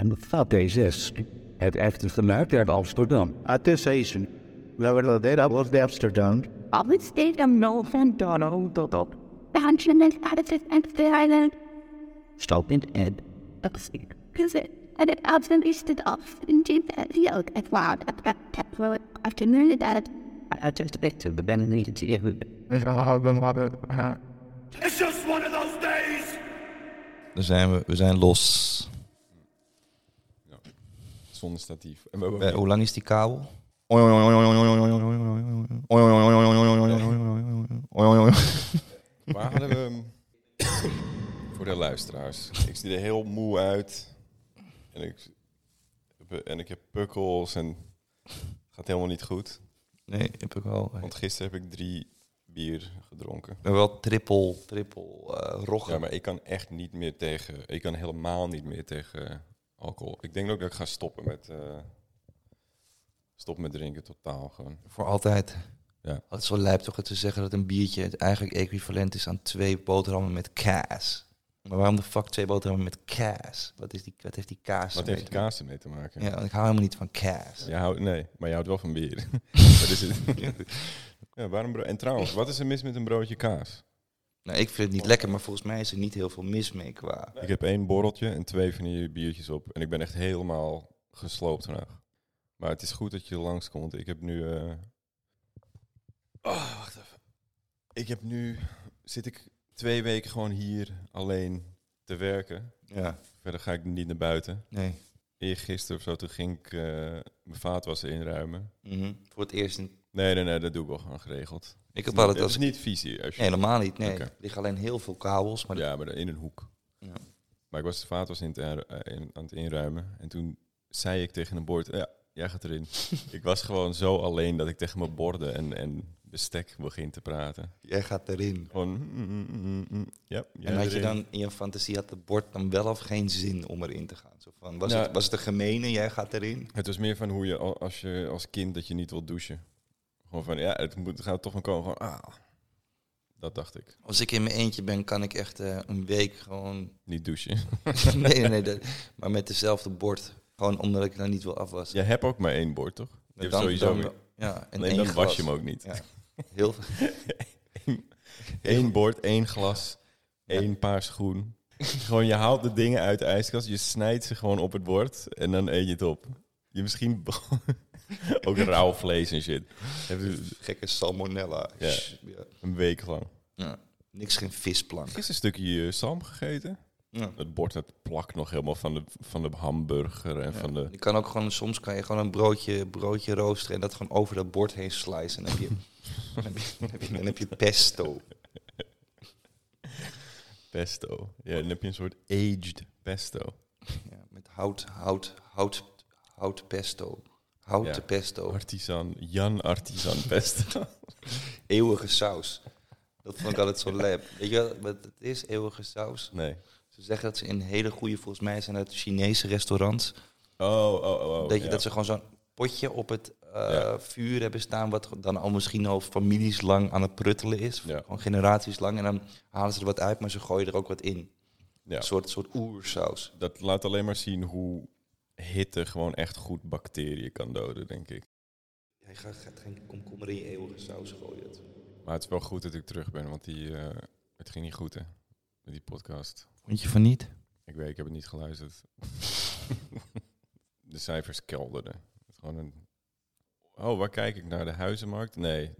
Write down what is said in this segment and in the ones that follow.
En dat is het echte geluid uit Amsterdam. Attention. Later that was Amsterdam. Alle steden no van Donald tot op. Dansje en het en de island. Stop in Ed. Dat is. En het afstand is het af. In die ook het. Dat dat dat wel afternoon dat. I just expected the Ben needed to hear It's just one of those days. Dan zijn we, we zijn los. Zonder statief. En we hebben Eh, ook- hoe lang is die kabel? Waar hadden we hem? Voor de luisteraars. Ik zie er heel moe uit. En ik, en ik heb pukkels en het gaat helemaal niet goed. Nee, heb ik wel. Ik Want gisteren heb ik drie bier gedronken. ben wel triple, triple eh roggen. Ja, maar ik kan echt niet meer tegen... Ik kan helemaal niet meer tegen alcohol. Ik denk ook dat ik ga stoppen met... eh stoppen met drinken, totaal gewoon. Voor altijd. Ja. Het is wel lijp toch te zeggen dat een biertje het eigenlijk equivalent is aan twee boterhammen met kaas. Maar waarom de fuck twee boterhammen met kaas? Wat, is die, wat heeft die kaas Wat heeft kaas ermee te maken? Ja, want ik hou helemaal niet van kaas. Je houdt, nee, maar je houdt wel van bier. Dat is het. ja, waarom en trouwens, wat is er mis met een broodje kaas? Nou, ik vind het niet lekker, maar volgens mij is er niet heel veel mis mee qua... Ik heb één borreltje en twee van die biertjes op. En ik ben echt helemaal gesloopt vandaag. Maar het is goed dat je langskomt. Ik heb nu... eh, Oh, wacht even. Ik heb nu... Zit ik twee weken gewoon hier alleen te werken. Ja, Verder ga ik niet naar buiten. nee. Eergisteren of zo, toen ging ik eh, mijn vaatwasser inruimen. Mhm. Voor het eerst... In... Nee, nee, nee, dat doe ik wel gewoon geregeld. Ik heb altijd is als... niet. Als je, Nee, helemaal niet. Nee, er liggen alleen heel veel kabels. Maar Ja, maar in een hoek. Ja. Maar ik was de vaatwas in, te- eh, in- aan het inruimen. En toen zei ik tegen een bord, ja, jij gaat erin. ik was gewoon zo alleen dat ik tegen mijn borden en, en bestek begin te praten. jij gaat erin. Gewoon, mm, mm, mm, ja, En had je dan in je fantasie, had het bord dan wel of geen zin om erin te gaan? Zo van, was, Ja. het, was het een gemene, jij gaat erin? Het was meer van hoe je al- als je als kind dat je niet wilt douchen. Gewoon van, ja, het, moet, het gaat toch van komen. Gewoon, ah. Dat dacht ik. Als ik in mijn eentje ben, kan ik echt eh, een week gewoon... Niet douchen. nee, nee, nee. dat- maar met dezelfde bord. Gewoon omdat ik dan niet wil afwassen. Jij hebt ook maar één bord, toch? Je hebt Dan- sowieso dan ja, en Nee, dan was je hem ook niet. Ja, heel veel. Eén bord, één glas, Ja. één paar schoen. gewoon, je haalt de dingen uit de ijskast, je snijdt ze gewoon op het bord en dan eet je het op. Je misschien ook rauw vlees en shit. Gekke salmonella. Ja. Ja. een week lang. Ja. Niks geen visplank. Gisteren een stukje salm gegeten. Ja. Het bord dat plakt nog helemaal van de, van de hamburger en van de... Je kan ook gewoon, soms kan je gewoon een broodje, broodje roosteren en dat gewoon over dat bord heen slicen. En dan heb je, dan heb je, dan heb je, dan heb je pesto. pesto. Ja, dan heb je een soort aged pesto. Ja, met hout, hout, hout, hout pesto. Houten Ja. pesto. Artisan, Jan Artisan pesto. Eeuwige saus. Dat vond ik altijd zo lep. Weet je wat wat het is, eeuwige saus? Nee. Ze zeggen dat ze in hele goede, volgens mij zijn het Chinese restaurants. Oh, oh, oh. oh dat, je, ja. dat ze gewoon zo'n potje op het eh, Ja. vuur hebben staan, wat dan al misschien al families lang aan het pruttelen is. Ja. Gewoon generaties lang. En dan halen ze er wat uit, maar ze gooien er ook wat in. Ja. Een soort, soort oersaus. Dat laat alleen maar zien hoe hitte gewoon echt goed bacteriën kan doden, denk ik. Hij gaat, gaat geen komkommer in je eeuwige saus gooien. Maar het is wel goed dat ik terug ben, want die, eh, het ging niet goed, hè, met die podcast. Vond je van niet? Ik weet, ik heb het niet geluisterd. de cijfers kelderden. Het is Gewoon een... Oh, waar kijk ik naar? De huizenmarkt? Nee,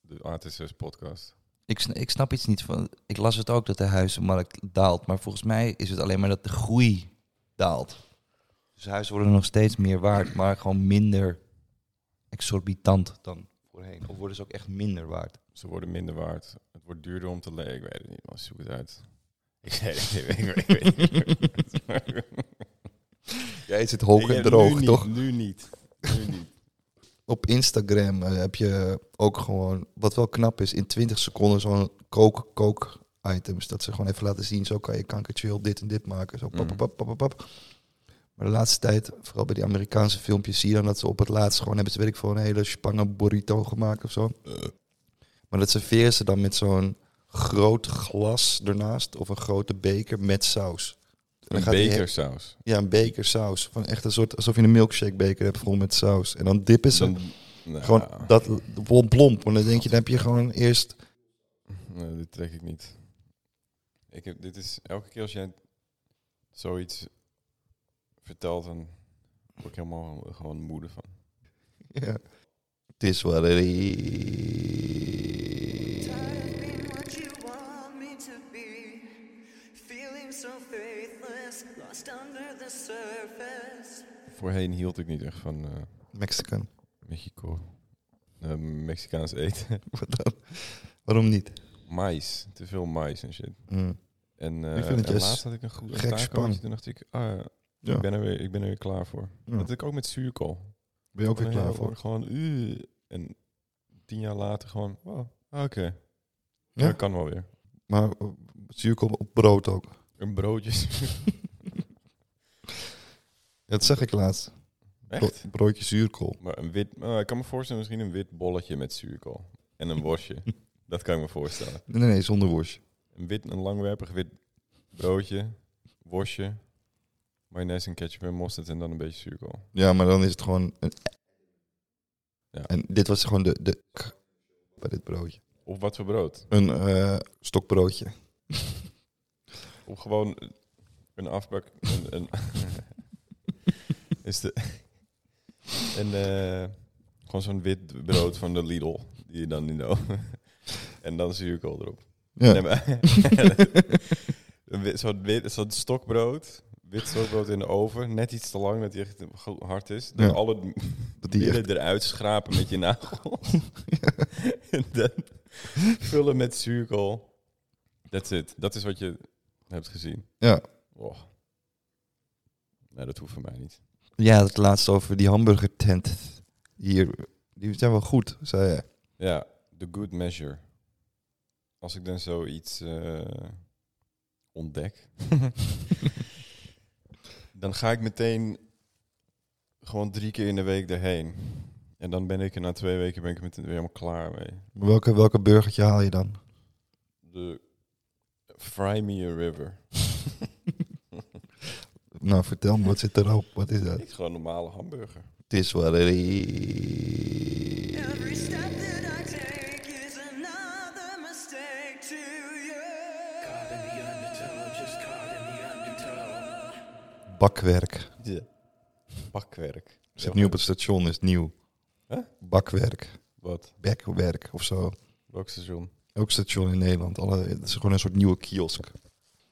de AT6-podcast. Ik, sn- ik snap iets niet van. Ik las het ook dat de huizenmarkt daalt. Maar volgens mij is het alleen maar dat de groei daalt. Dus huizen worden nog steeds meer waard, maar gewoon minder exorbitant dan voorheen. Of worden ze ook echt minder waard? Ze worden minder waard. Het wordt duurder om te leven. Ik weet het niet, man. Zoek het uit. Ik weet het niet. Ik weet, ik weet niet. Jij zit hoog en droog, nu toch? Niet, nu niet. Nu niet. Op Instagram eh, heb je ook gewoon, wat wel knap is, in 20 seconden zo'n kook, kook items. Dat ze gewoon even laten zien, zo kan je kankertje op dit en dit maken. Zo pap, pap, pap, pap, pap. Maar de laatste tijd, vooral bij die Amerikaanse filmpjes, zie je dan dat ze op het laatst gewoon hebben ze, weet ik veel, een hele spangen burrito gemaakt of zo. Maar dat serveren ze dan met zo'n groot glas ernaast of een grote beker met saus. Een bekersaus. Ja, een beker saus. Van echt een soort, alsof je een milkshake beker hebt vol met saus. En dan dippen ze Dan, nou, gewoon dat plomp plomp. Want dan denk je, dan heb je gewoon eerst... Nee, dit trek ik niet. Ik heb, dit is elke keer als jij zoiets vertelt, dan word ik helemaal gewoon moede van. Ja. Het is wat het is. Voorheen hield ik niet echt van eh, Mexican. Mexico. Eh, Mexicaans eten. Wat dan? Waarom niet? mais. Te veel mais en shit. Mm. En, eh Ik vind het en juist laatst had ik een goed gek tacootje. spannend. Toen dacht ik, ah, ja, ik, ben er weer, ik ben er weer klaar voor. Ja. Dat ik ook met zuurkool. Ben je ook weer klaar voor? Gewoon, uh, en tien jaar later gewoon, oh, oké. Ja? Dat kan wel weer. Maar uh, zuurkool op brood ook. Een broodje. Dat zag ik laatst. Echt? Bro- broodje zuurkool. Maar een wit, oh, ik kan me voorstellen misschien een wit bolletje met zuurkool. En een worstje. dat kan ik me voorstellen. Nee, nee, nee, zonder worstje. Een wit, een langwerpig wit broodje, worstje, mayonaise en ketchup en mosterd en dan een beetje zuurkool. Ja, maar dan is het gewoon... Een... Ja. En dit was gewoon de, de... Bij dit broodje. Of wat voor brood? Een eh, stokbroodje. Of gewoon een afbak. Een, een is de, en eh, gewoon zo'n wit brood van de Lidl die je dan de oven. En dan zuurkool erop. Ja. Nee, Zo'n wit- zo'n stokbrood. Wit stokbrood in de oven. Net iets te lang dat hij echt hard is. Dan Ja. alle Dat die echt... eruit schrapen met je nagel. en dan vullen met zuurkool. That's it. Dat is wat je hebt gezien. Ja. Oh. Nee, dat hoeft voor mij niet. Ja, het laatste over die hamburgertent. Hier, die zijn wel goed, zei je. Ja, the good measure. Als ik dan zoiets eh, ontdek, dan ga ik meteen gewoon drie keer in de week erheen. En dan ben ik er na twee weken ben ik er meteen weer helemaal klaar mee. Welke, welke burgertje haal je dan? De Fry Me a River. Nou, vertel me, wat zit erop? Wat is dat? Ik gewoon een normale hamburger. Het is wat het is. Bakwerk. Ja. Bakwerk. Zit nu op het station, is nieuw. Huh? Bakwerk. Wat? Bekwerk of zo. Welk station? Ook station in Nederland. Alle, het is gewoon een soort nieuwe kiosk.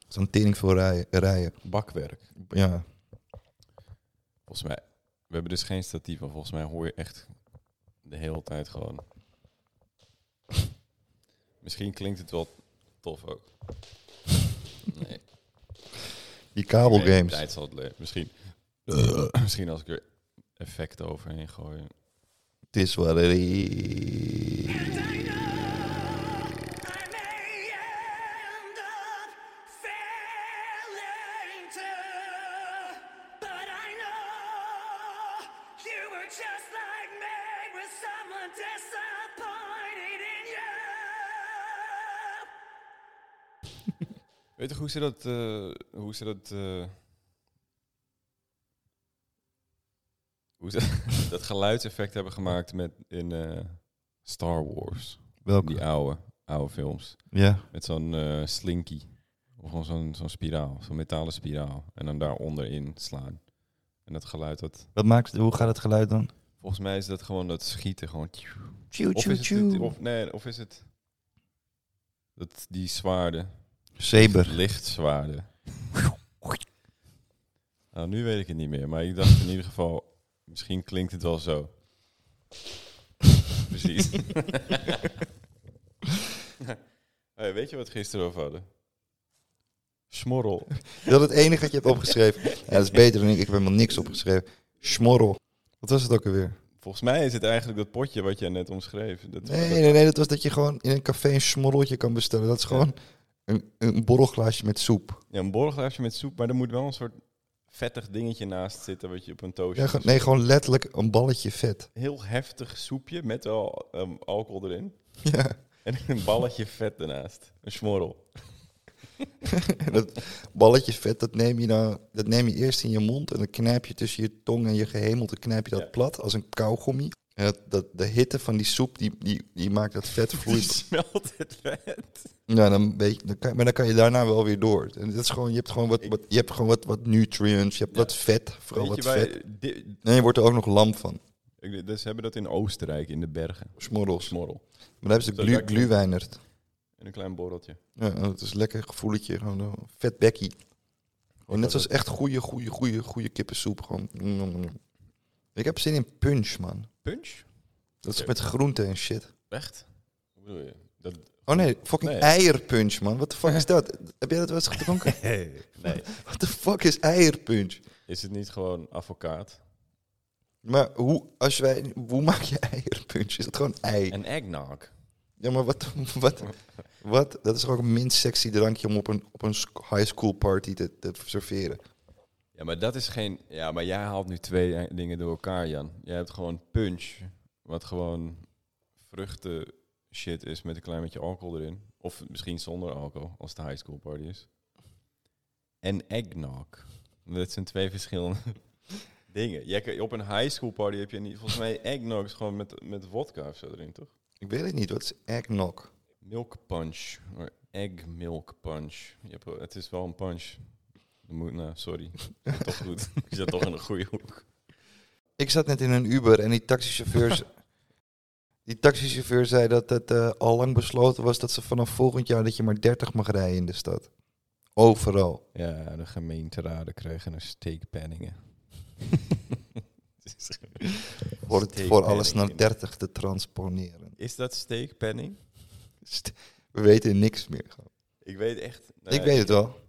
Zo'n tering veel rijen, rijen. Bakwerk. Ja, Volgens mij, we hebben dus geen statief, maar volgens mij hoor je echt de hele tijd gewoon. Misschien klinkt het wel tof ook. Nee. Die kabelgames. Tijd zal het leren. Misschien, misschien als ik er effecten overheen gooi. Het is wat het is. Weet je hoe ze dat, eh, hoe ze dat, eh, hoe ze dat geluidseffect hebben gemaakt met in eh, Star Wars, Welke? die oude, oude films. Ja. Met zo'n slinky. Of gewoon zo'n zo'n spiraal. Zo'n metalen spiraal. En dan daaronder in slaan. En dat geluid dat... Wat maakt, hoe gaat het geluid dan? Volgens mij is dat gewoon dat schieten. Gewoon... Tjoe, Of is het... dit- Of, nee, of is het... Dat, die zwaarden. Saber. Lichtzwaarden. Nou, nu weet ik het niet meer. Maar ik dacht in ieder geval... Misschien klinkt het wel zo. Precies. hey, weet je wat we gisteren over hadden? Smorrel. Dat is het enige wat je hebt opgeschreven. Ja, dat is beter dan ik. Ik heb helemaal niks opgeschreven. Schmorrel. Wat was het ook alweer? Volgens mij is het eigenlijk dat potje wat jij net omschreef. Dat, Nee, nee, nee. Dat was dat je gewoon in een café een schmorreltje kan bestellen. Dat is gewoon een, een borrelglaasje met soep. Ja, een borrelglaasje met soep, maar er moet wel een soort vettig dingetje naast zitten wat je op een toastje... Ja, nee, gewoon letterlijk een balletje vet. Heel heftig soepje met wel ehm, alcohol erin. Ja. En een balletje vet ernaast. Een smorrel. dat balletje vet, dat neem, je dan, dat neem je eerst in je mond en dan knijp je tussen je tong en je gehemelte knijp je dat Ja. plat als een kauwgommi. En dat, dat, de hitte van die soep, die, die, die maakt dat vet Die vloeien. smelt het vet. Ja, dan weet je, dan kan, maar dan kan je daarna wel weer door. En dat is gewoon, je hebt gewoon wat, wat, je hebt gewoon wat, wat nutrients, je hebt Ja. wat vet, vooral wat vet. En je wordt er ook nog lam van, ik- dus ze hebben dat in Oostenrijk, in de bergen. smorrels. Smorrel. Maar daar hebben ze glu, gluwijnert. En een klein borreltje. Ja, het is een lekker gevoeletje, gewoon een vet bekkie. Gewoon net zoals echt goede, goede, goede, goede kippensoep. Gewoon. Ik heb zin in punch, man. Punch? Dat is met groenten en shit. Echt? Hoe bedoel je? Dat... Oh nee, fucking Nee. eierpunch, man. Wat de fuck is dat? Heb jij dat wel eens gedronken? Nee. Wat de fuck is eierpunch? Is het niet gewoon advocaat? Maar hoe, als wij, hoe maak je eierpunch? Is dat gewoon ei? En eggnog. Ja, maar wat, wat, wat? Dat is ook een minst sexy drankje om op een, op een high school party te, te serveren. Ja, maar dat is geen... Ja, maar jij haalt nu twee eh, dingen door elkaar, Jan. Jij hebt gewoon punch, wat gewoon vruchten shit is met een klein beetje alcohol erin. Of misschien zonder alcohol, als het high school party is. En eggnog. Dat zijn twee verschillende dingen. Jij, op een high school party heb je niet... Volgens mij eggnog is gewoon met, met vodka of zo erin, toch? Ik weet het niet, wat is eggnog? Milk punch. Egg milk punch. Je hebt, het is wel een punch. Nou, sorry. toch goed. Je zit toch in een goede hoek. Ik zat net in een Uber en die taxichauffeur, die taxichauffeur zei dat het eh, al lang besloten was dat ze vanaf volgend jaar dat je maar 30 mag rijden in de stad. Overal. Ja, de gemeenteraden krijgen een steekpenningen. Het, voor alles naar 30 te transponeren. Is dat steekpenning? St- We weten niks meer. Ik weet echt... Ik weet het wel.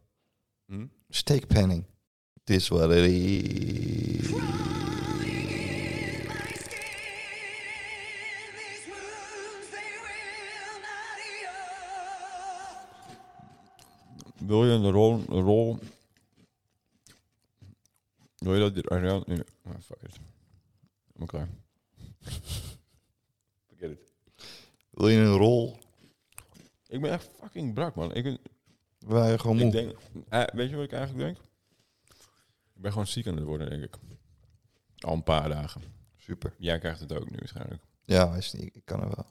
Hm? Steekpenning. Het is wat het is. Wil je een rol... Een rol wil je dat... Ariane... nee, Oh, fuck it. Ik ben klaar. Forget it. Wil je een rol? Ik ben echt fucking brak, man. Ik, ben- Gewoon ik denk... eh, weet je wat ik eigenlijk denk? Ik ben gewoon ziek aan het worden, denk ik. Al een paar dagen. Super. Jij krijgt het ook nu waarschijnlijk. Ja, is niet, ik kan er wel.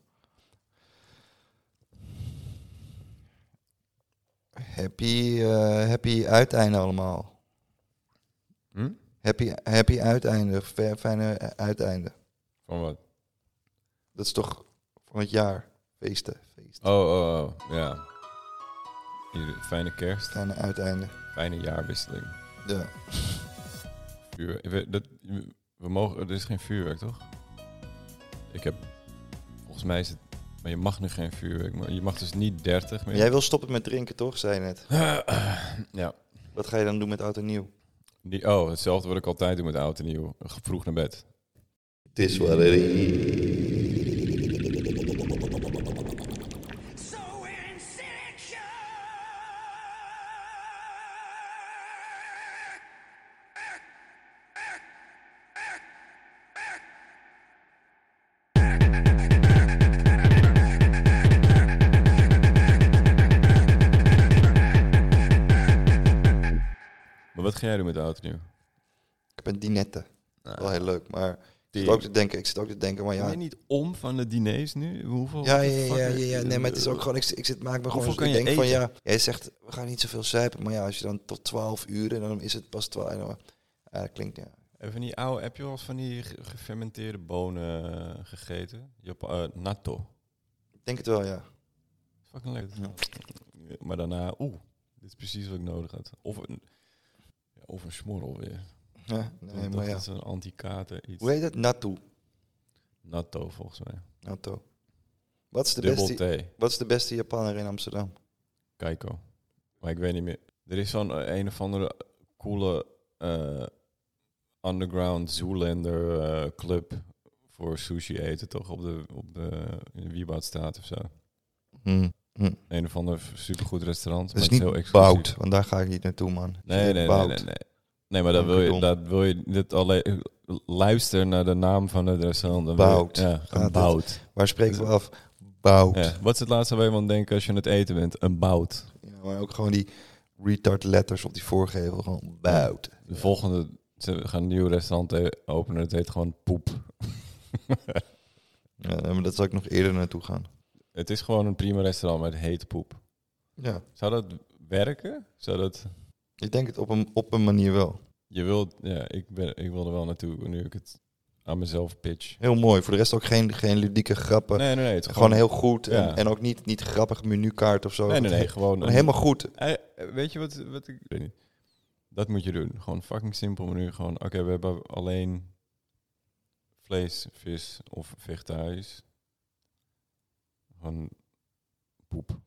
Happy, eh, happy uiteinde allemaal. Hm? Happy, happy uiteinde. Fijne uiteinde. Van wat? Dat is toch van het jaar. Feesten. Feesten. Oh, oh, oh. Ja. Ieder- Fijne kerst. Fijne uiteinde. Fijne jaarwisseling. Ja. We, dat, we mogen, er is geen vuurwerk, toch? Ik heb... Volgens mij is het... Maar je mag nu geen vuurwerk. Maar je mag dus niet 30 meer. Jij wil stoppen met drinken, toch? Zei je net. ja. Wat ga je dan doen met oud en nieuw? Die, oh, hetzelfde wat ik altijd doe met oud en nieuw. Vroeg naar bed. Het is wat het is. Maar wat ga jij doen met oud en nieuw? Ik ben dinette. Nou, Wel heel leuk, maar ik zit ook te denken, ik zit ook te denken, maar Ben ja. je niet om van de diners nu? Hoeveel? Ja, ja, ja, ja, ja, nee, maar het is ook gewoon, ik, ik zit, maak me gewoon, ik je denk van eten? ja, jij zegt, we gaan niet zoveel zuipen, maar ja, als je dan tot 12 uur en dan is het pas 12, en dan- ja, dat klinkt, ja. En van die oude, heb je wel eens van die ge- gefermenteerde bonen eh, gegeten? Jap eh, natto. Ik denk het wel, ja. Fucking leuk. Maar daarna, oeh, dit is precies wat ik nodig had. Of een, of een smorrel weer. ja nee, dat maar ja. is een anti-kater iets. Hoe heet dat? Natu. Natto volgens mij. Natu. Wat is de Dubbel beste, T. wat is de beste Japaner in Amsterdam? Keiko. Maar ik weet niet meer. Er is zo'n eh, een of andere coole eh, underground Zoolander eh, club voor sushi eten, toch? Op de, op de, in de Wieboudstraat of zo. Hm. Hm. Een of ander supergoed restaurant. Dat is niet heel. Bout, want daar ga ik niet naartoe, man. Nee, nee, nee, Bout. nee, nee. Nee, maar dat wil je, dat wil je dit alleen luister naar de naam van het restaurant. Bout. Ja, het? gebouwd. Waar spreken we af? Bout. Ja. Wat is het laatste waar je aan denkt als je aan het eten bent? Een bout. Ja, Maar ook gewoon die retard letters op die voorgevel. Gewoon buiten. De volgende, ze gaan een nieuw restaurant eh, openen. Het heet gewoon Poep. Ja, maar dat zou ik nog eerder naartoe gaan. Het is gewoon een prima restaurant, maar het heet Poep. Ja, Zou dat werken? Zou dat... ik denk het op een, op een manier wel. Je wilt... Ja, ik, ben, ik wil er wel naartoe nu ik het aan mezelf pitch. Heel mooi. Voor de rest ook geen, geen ludieke grappen. Nee, nee, nee. Het gewoon heel goed. En, Ja. en ook niet, niet grappig menukaart of zo. Nee, nee, nee. Gewoon... een- helemaal goed. Weet je wat, wat ik... ik weet niet. Dat moet je doen. Gewoon fucking simpel menu. Gewoon, oké, we hebben alleen vlees, vis of vegetarisch. Gewoon poep.